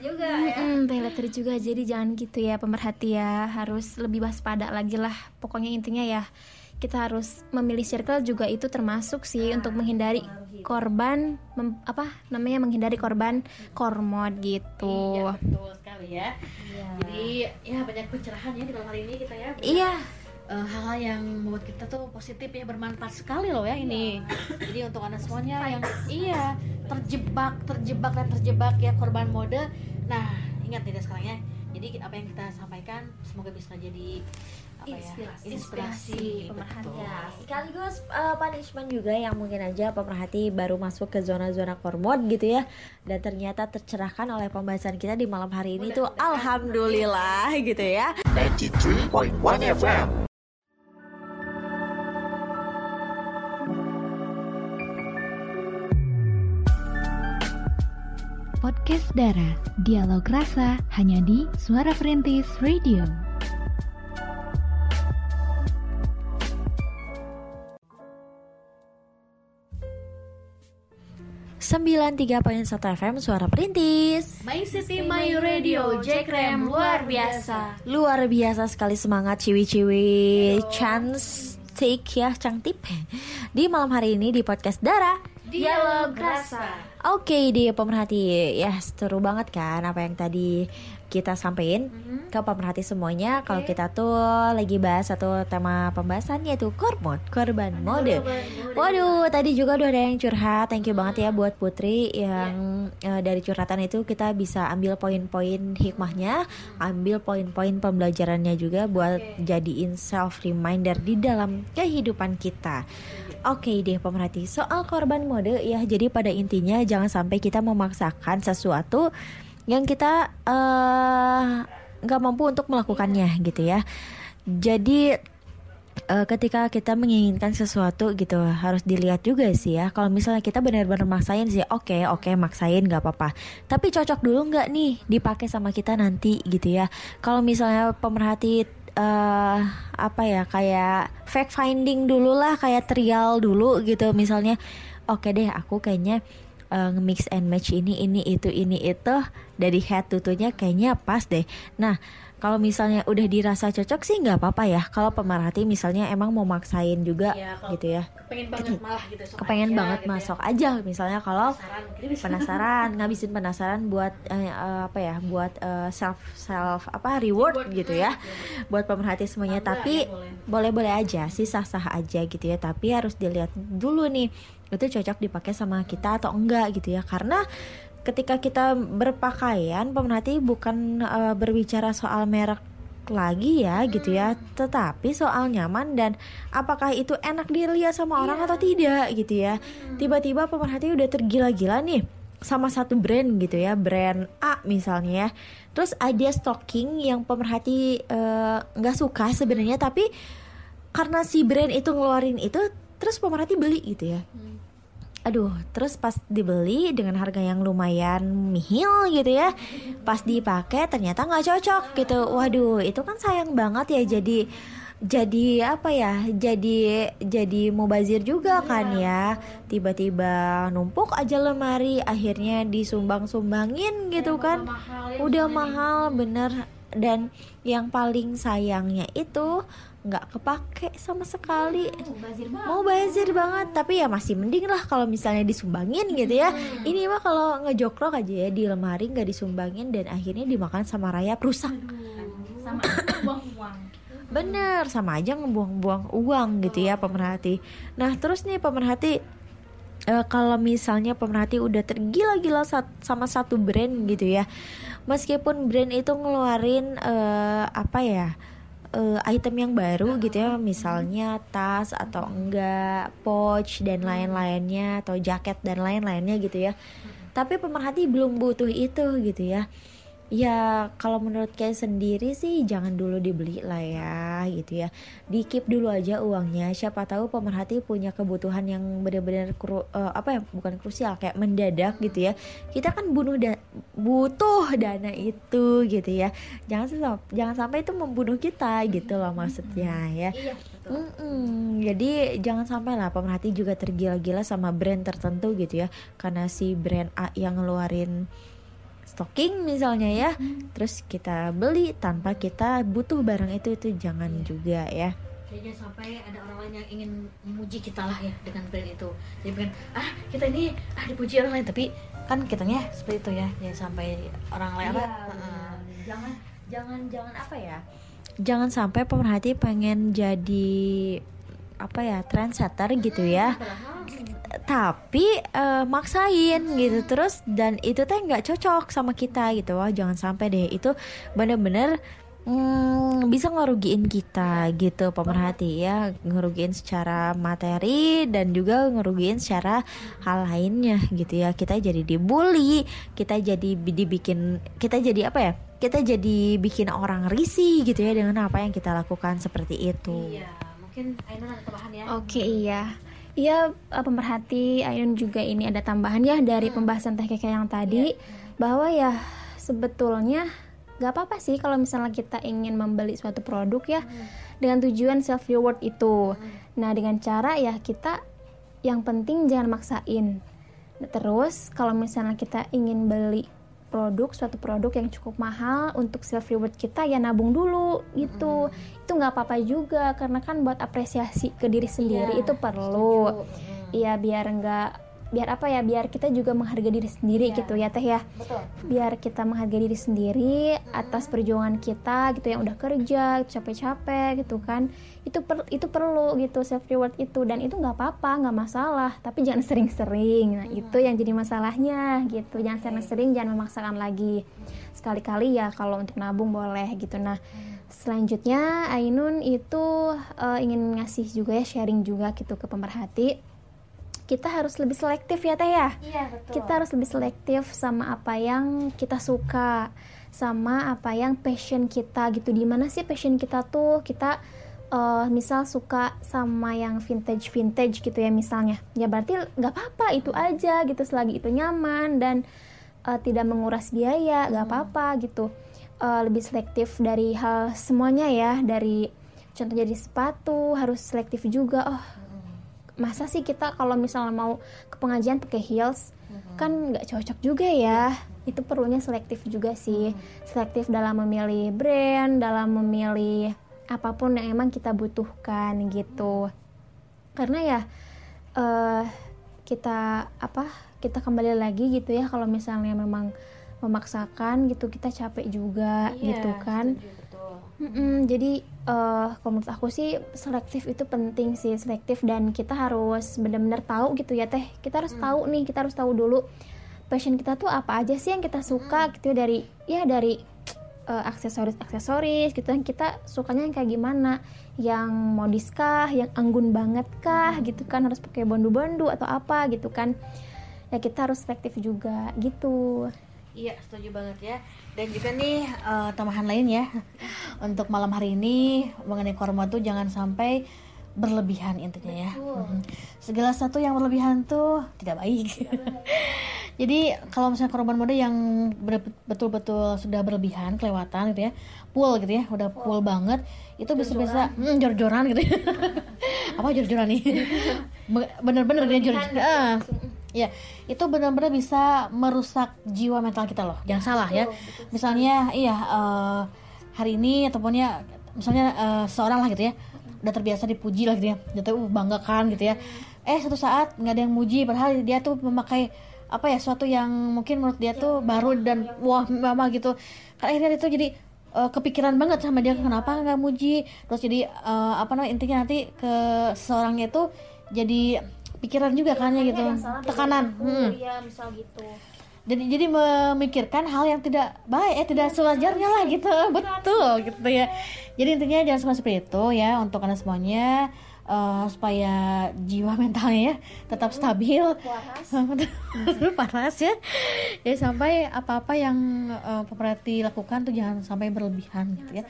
Juga ya. Pay juga. Jadi jangan gitu ya pemerhati ya. Harus lebih waspada lagi lah. Pokoknya intinya ya kita harus memilih circle juga itu termasuk sih nah, untuk menghindari korban mem, apa namanya menghindari korban kormod gitu. Iya betul sekali ya. Iya. Jadi ya banyak pencerahan ya di malam hari ini kita ya. Iya. Uh, hal-hal yang membuat kita tuh positif ya bermanfaat sekali loh ya ini. Jadi untuk anda semuanya yang iya terjebak terjebak dan terjebak ya korban mode. Nah ingat tidak sekarang ya. Jadi apa yang kita sampaikan semoga bisa jadi apa inspirasi, ya inspirasi, pemerhati. ya sekaligus uh, punishment juga yang mungkin aja pemerhati baru masuk ke zona-zona kormod gitu ya. Dan ternyata tercerahkan oleh pembahasan kita di malam hari ini tuh alhamdulillah gitu ya. 93.1 FM Podcast Dara, dialog rasa hanya di Suara Perintis Radio. 93.1 FM Suara Perintis. My City My Radio Jack Rem luar biasa. Luar biasa sekali semangat ciwi-ciwi Chance take ya cangtip. Di malam hari ini di podcast Dara Dialog Rasa. Oke okay, dia pemerhati Ya seru banget kan apa yang tadi kita sampaikan mm-hmm. ke pemerhati semuanya okay. kalau kita tuh lagi bahas satu tema pembahasannya tuh kormod korban mode. Waduh, tadi juga udah ada yang curhat. Thank you banget ya buat Putri yang yeah. uh, dari curhatan itu kita bisa ambil poin-poin hikmahnya, ambil poin-poin pembelajarannya juga buat okay. jadiin self reminder di dalam kehidupan kita. Oke okay deh pemerhati, soal korban mode ya jadi pada intinya jangan sampai kita memaksakan sesuatu yang kita eh, nggak uh, mampu untuk melakukannya gitu ya. Jadi uh, ketika kita menginginkan sesuatu gitu harus dilihat juga sih ya. Kalau misalnya kita benar-benar maksain sih oke okay, oke okay, maksain nggak apa-apa. Tapi cocok dulu nggak nih dipakai sama kita nanti gitu ya. Kalau misalnya pemerhati uh, apa ya kayak fact finding dulu lah kayak trial dulu gitu misalnya. Oke okay deh aku kayaknya uh, nge-mix and match ini ini itu ini itu dari head tutunya kayaknya pas deh. Nah, kalau misalnya udah dirasa cocok sih nggak apa-apa ya. Kalau pemerhati misalnya emang mau maksain juga kalau gitu ya. kepengen banget malah gitu sok kepengen aja, banget gitu ya. masuk aja. Misalnya kalau penasaran penasaran ngabisin penasaran buat eh, eh, apa ya buat eh, self self apa reward, gitu ya. Buat pemerhati semuanya. Bangga tapi ya, boleh. boleh-boleh aja sih sah-sah aja gitu ya. Tapi harus dilihat dulu nih itu cocok dipakai sama kita atau enggak gitu ya. Karena ketika kita berpakaian pemerhati bukan eh, berbicara soal merek lagi ya gitu ya. Tetapi soal nyaman dan apakah itu enak dilihat sama orang atau tidak gitu ya. Tiba-tiba pemerhati udah tergila-gila nih sama satu brand gitu ya. Brand A misalnya ya. Terus ada stocking yang pemerhati eh, nggak suka sebenarnya tapi karena si brand itu ngeluarin itu terus pemerhati beli gitu ya aduh terus pas dibeli dengan harga yang lumayan mihil gitu ya pas dipakai ternyata nggak cocok gitu. Waduh itu kan sayang banget ya jadi jadi apa ya jadi jadi mubazir juga kan ya. Tiba-tiba numpuk aja lemari akhirnya disumbang-sumbangin gitu kan. udah mahal bener. Dan yang paling sayangnya itu nggak kepake sama sekali. Mau bazir banget. Tapi ya masih mending lah kalau misalnya disumbangin gitu ya. Ini mah kalau ngejokrok aja ya di lemari nggak disumbangin dan akhirnya dimakan sama rayap rusak. Sama buang uang. Bener sama aja ngebuang-buang uang gitu ya pemerhati. Nah terus nih pemerhati eh, kalau misalnya pemerhati udah tergila-gila sat- sama satu brand gitu ya meskipun brand itu ngeluarin eh, apa ya eh, item yang baru gitu ya misalnya tas atau enggak pouch dan lain-lainnya atau jaket dan lain-lainnya gitu ya. Tapi pemerhati belum butuh itu gitu ya ya kalau menurut kayak sendiri sih jangan dulu dibeli lah ya gitu ya. Di keep dulu aja uangnya. Siapa tahu pemerhati punya kebutuhan yang benar-benar kru- eh, apa ya bukan krusial kayak mendadak gitu ya. Kita kan bunuh da- butuh dana itu gitu ya. Jangan sam- jangan sampai itu membunuh kita gitu loh maksudnya ya. Iya Mm-mm. Jadi jangan sampai lah pemerhati juga tergila-gila sama brand tertentu gitu ya. Karena si brand A yang ngeluarin stocking misalnya ya. Terus kita beli tanpa kita butuh barang itu itu jangan juga ya. Jangan sampai ada orang lain yang ingin memuji kita lah ya dengan brand itu. Jadi pengen, ah kita ini ah dipuji orang lain. Tapi kan kitanya seperti itu ya. Jangan sampai orang lain apa? Heeh. Jangan jangan jangan apa ya? Jangan sampai pemerhati pengen jadi apa ya trendsetter gitu ya tapi eh, maksain gitu. Terus dan itu teh nggak cocok sama kita gitu. Wah jangan sampai deh. Itu bener-bener hmm, bisa ngerugiin kita gitu pemerhati ya. Ngerugiin secara materi dan juga ngerugiin secara hal lainnya gitu ya. Kita jadi dibully kita jadi bi- dibikin kita jadi apa ya? Kita jadi bikin orang risih gitu ya dengan apa yang kita lakukan seperti itu. Iya, mungkin Ainun ada tambahan ya. Oke iya Iya pemerhati Ayun juga ini ada tambahan ya dari pembahasan Teh Keke yang tadi bahwa ya sebetulnya gak apa-apa sih kalau misalnya kita ingin membeli suatu produk ya dengan tujuan self reward itu. Nah dengan cara ya kita yang penting jangan maksain. Nah, Terus kalau misalnya kita ingin beli produk suatu produk yang cukup mahal untuk self reward kita ya nabung dulu gitu. Itu nggak apa-apa juga karena kan buat apresiasi ke diri sendiri itu perlu. iya biar nggak biar apa ya biar kita juga menghargai diri sendiri gitu ya teh ya. Biar kita menghargai diri sendiri atas perjuangan kita gitu yang udah kerja capek-capek gitu kan. Itu per- itu perlu gitu self reward itu. Dan itu nggak apa-apa nggak masalah. Tapi jangan sering-sering. Nah itu yang jadi masalahnya gitu. Jangan sering-sering jangan memaksakan lagi. Sekali-kali ya kalau untuk nabung boleh gitu. Nah selanjutnya Ainun itu eh, ingin ngasih juga ya sharing juga gitu ke pemerhati kita harus lebih selektif ya teh ya? Iya betul. Kita harus lebih selektif sama apa yang kita suka sama apa yang passion kita gitu. Di mana sih passion kita tuh? Kita eh, misal suka sama yang vintage vintage gitu ya misalnya. Ya berarti nggak apa-apa itu aja gitu. Selagi itu nyaman dan eh, tidak menguras biaya nggak apa-apa gitu. Eh, lebih selektif dari hal semuanya ya. Dari contoh jadi sepatu harus selektif juga. Oh masa sih kita kalau misalnya mau ke pengajian pakai heels? Kan nggak cocok juga ya. Itu perlunya selektif juga sih. Selektif dalam memilih brand dalam memilih apa pun yang emang kita butuhkan gitu. Karena ya eh kita apa kita kembali lagi gitu ya kalau misalnya memang memaksakan gitu kita capek juga gitu kan. Mm-mm, jadi eh kalau menurut aku sih selektif itu penting sih selektif. Dan kita harus benar-benar tahu gitu ya teh. Kita harus tahu nih kita harus tahu dulu passion kita tuh apa aja sih yang kita suka gitu ya dari ya dari eh, aksesoris aksesoris gitu. Kan kita sukanya yang kayak gimana? Yang modis kah? Yang anggun banget kah? Gitu kan? Harus pakai bondu-bondu atau apa gitu kan? Ya kita harus selektif juga gitu. Iya, setuju banget ya. Dan juga nih eh, tambahan lain ya untuk malam hari ini mengenai korma tuh jangan sampai berlebihan intinya ya. Mhm. Segala sesuatu yang berlebihan tuh tidak baik. Jadi kalau misalnya korban mode yang betul-betul sudah berlebihan, kelewatan gitu ya, full gitu ya, udah full banget, itu bisa-bisa hmm, jor-joran gitu ya. Apa jor-joran nih? Be- Bener-bener gitu ya, jor Ah, Ya, itu benar-benar bisa merusak jiwa mental kita loh. Jangan salah ya. Misalnya, iya eh, hari ini ataupun ya misalnya eh, seorang lah gitu ya, udah terbiasa dipuji lah gitu ya, dia tuh bangga kan gitu ya. Eh suatu saat nggak ada yang muji, padahal dia tuh memakai apa ya suatu yang mungkin menurut dia tuh baru dan wah mama gitu. Kan akhirnya itu jadi eh, kepikiran banget sama dia kenapa nggak muji terus jadi eh, apa namanya intinya nanti ke seorangnya itu jadi pikiran juga kan ya gitu. tekanan. Hmm. ya misal gitu. Jadi jadi memikirkan hal yang tidak baik eh tidak sewajarnya lah gitu. betul gitu ya. Jadi intinya jangan sampai seperti itu ya untuk anda semuanya eh, supaya jiwa mentalnya ya tetap stabil. panas ya. Ya sampai apa-apa yang eh, pemerhati lakukan tuh jangan sampai berlebihan gitu ya.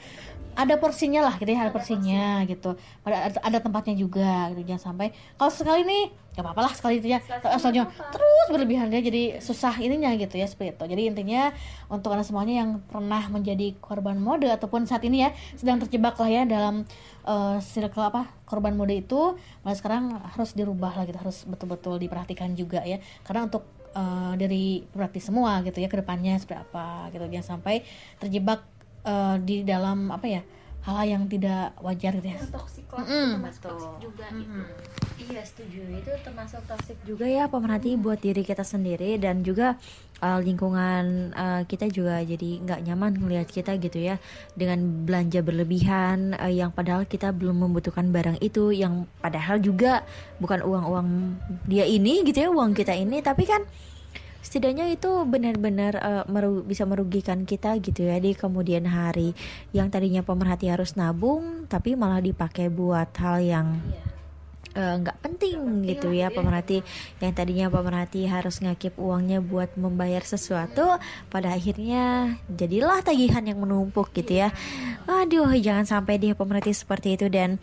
Ada porsinya lah gitu ya ada porsinya gitu. Ada ada tempatnya juga gitu jangan sampai. Kalau sekali nih gak apa-apa lah sekali itu ya. Asalnya terus berlebihan ya jadi susah ininya gitu ya seperti itu. Jadi intinya untuk anda semuanya yang pernah menjadi korban mode ataupun saat ini ya sedang terjebak lah ya dalam eh, circle apa korban mode itu mulai sekarang harus dirubah lah gitu harus betul-betul diperhatikan juga ya. Karena untuk eh, dari berarti semua gitu ya ke depannya seperti apa gitu. Jangan sampai terjebak eh, di dalam apa ya hal yang tidak wajar gitu ya. Toksik lah Mm, termasuk toksik juga gitu. Iya setuju. Itu termasuk toxic juga ya pemerhati buat diri kita sendiri dan juga uh, lingkungan uh, kita juga jadi nggak nyaman ngelihat kita gitu ya dengan belanja berlebihan uh, yang padahal kita belum membutuhkan barang itu yang padahal juga bukan uang-uang dia ini gitu ya uang kita ini. Tapi kan setidaknya itu benar-benar uh, meru- bisa merugikan kita gitu ya di kemudian hari. Yang tadinya pemerhati harus nabung tapi malah dipakai buat hal yang eh, nggak penting gitu ya. pemerhati yang tadinya pemerhati harus ngakip uangnya buat membayar sesuatu pada akhirnya jadilah tagihan yang menumpuk gitu ya. Aduh jangan sampai dia pemerhati seperti itu. Dan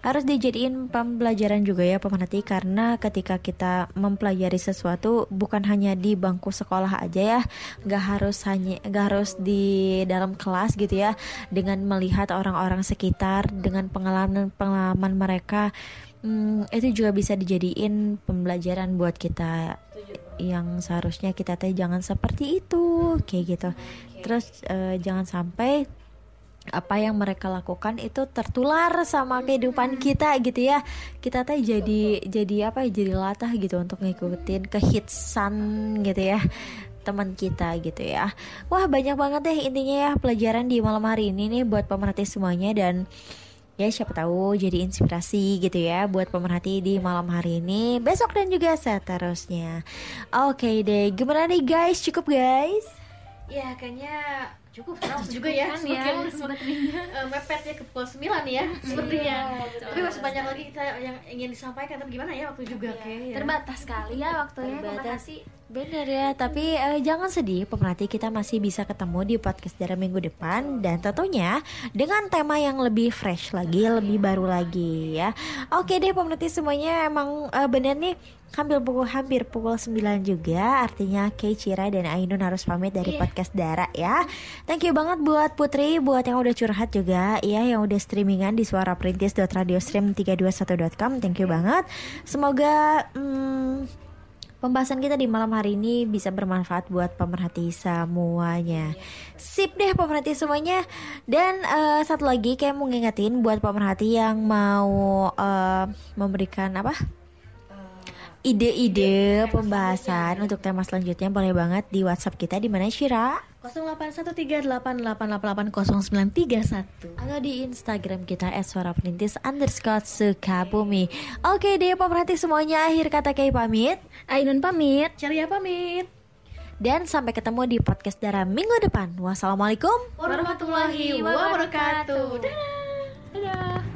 harus dijadiin pembelajaran juga ya pemerhati karena ketika kita mempelajari sesuatu bukan hanya di bangku sekolah aja ya nggak harus hanya nggak harus di dalam kelas gitu ya dengan melihat orang-orang sekitar dengan pengalaman pengalaman mereka hmm, itu juga bisa dijadiin pembelajaran buat kita. Yang seharusnya kita teh jangan seperti itu kayak gitu. Terus eh, jangan sampai apa yang mereka lakukan itu tertular sama kehidupan kita gitu ya. Kita teh jadi jadi apa ya jadi latah gitu untuk ngikutin kehitsan gitu ya teman kita gitu ya. Wah banyak banget deh intinya ya pelajaran di malam hari ini nih buat pemerhati semuanya dan ya siapa tahu jadi inspirasi gitu ya buat pemerhati di malam hari ini besok dan juga seterusnya. Oke deh gimana nih guys? Cukup guys? Ya kayaknya cukup sekarang juga ya. semakin semakin. eh, mepet ya ke pukul 9 ya sepertinya. Tapi masih banyak lagi kita yang ingin disampaikan tapi gimana ya waktu juga? Kayak ya. terbatas sekali ya waktunya. Terbatas. pemerhati Bener ya, tapi eh, jangan sedih pemerhati kita masih bisa ketemu di podcast darah minggu depan dan tentunya dengan tema yang lebih fresh lagi, lebih baru lagi ya. Oke deh pemerhati semuanya emang eh, bener nih hampir pukul hampir pukul 9 juga artinya Kay Cira dan Ainun harus pamit dari podcast Dara ya. Thank you banget buat Putri buat yang udah curhat juga ya yang udah streamingan di suaraperintis.radiostream321.com. Thank you banget. Semoga hmm, pembahasan kita di malam hari ini bisa bermanfaat buat pemerhati semuanya. Sip deh pemerhati semuanya. Dan eh, satu lagi kayak mau ngingetin buat pemerhati yang mau eh, memberikan apa? Ide-ide pembahasan untuk tema selanjutnya boleh banget di WhatsApp kita di mana Shira 0813880931 atau di Instagram kita suara perintis underscore sukabumi. Oke deh pemerhati semuanya akhir kata kayak pamit. Ainun pamit. Ceria pamit Dan sampai ketemu di podcast Dara minggu depan. Wassalamualaikum. warahmatullahi wabarakatuh. Dadah. Dadah.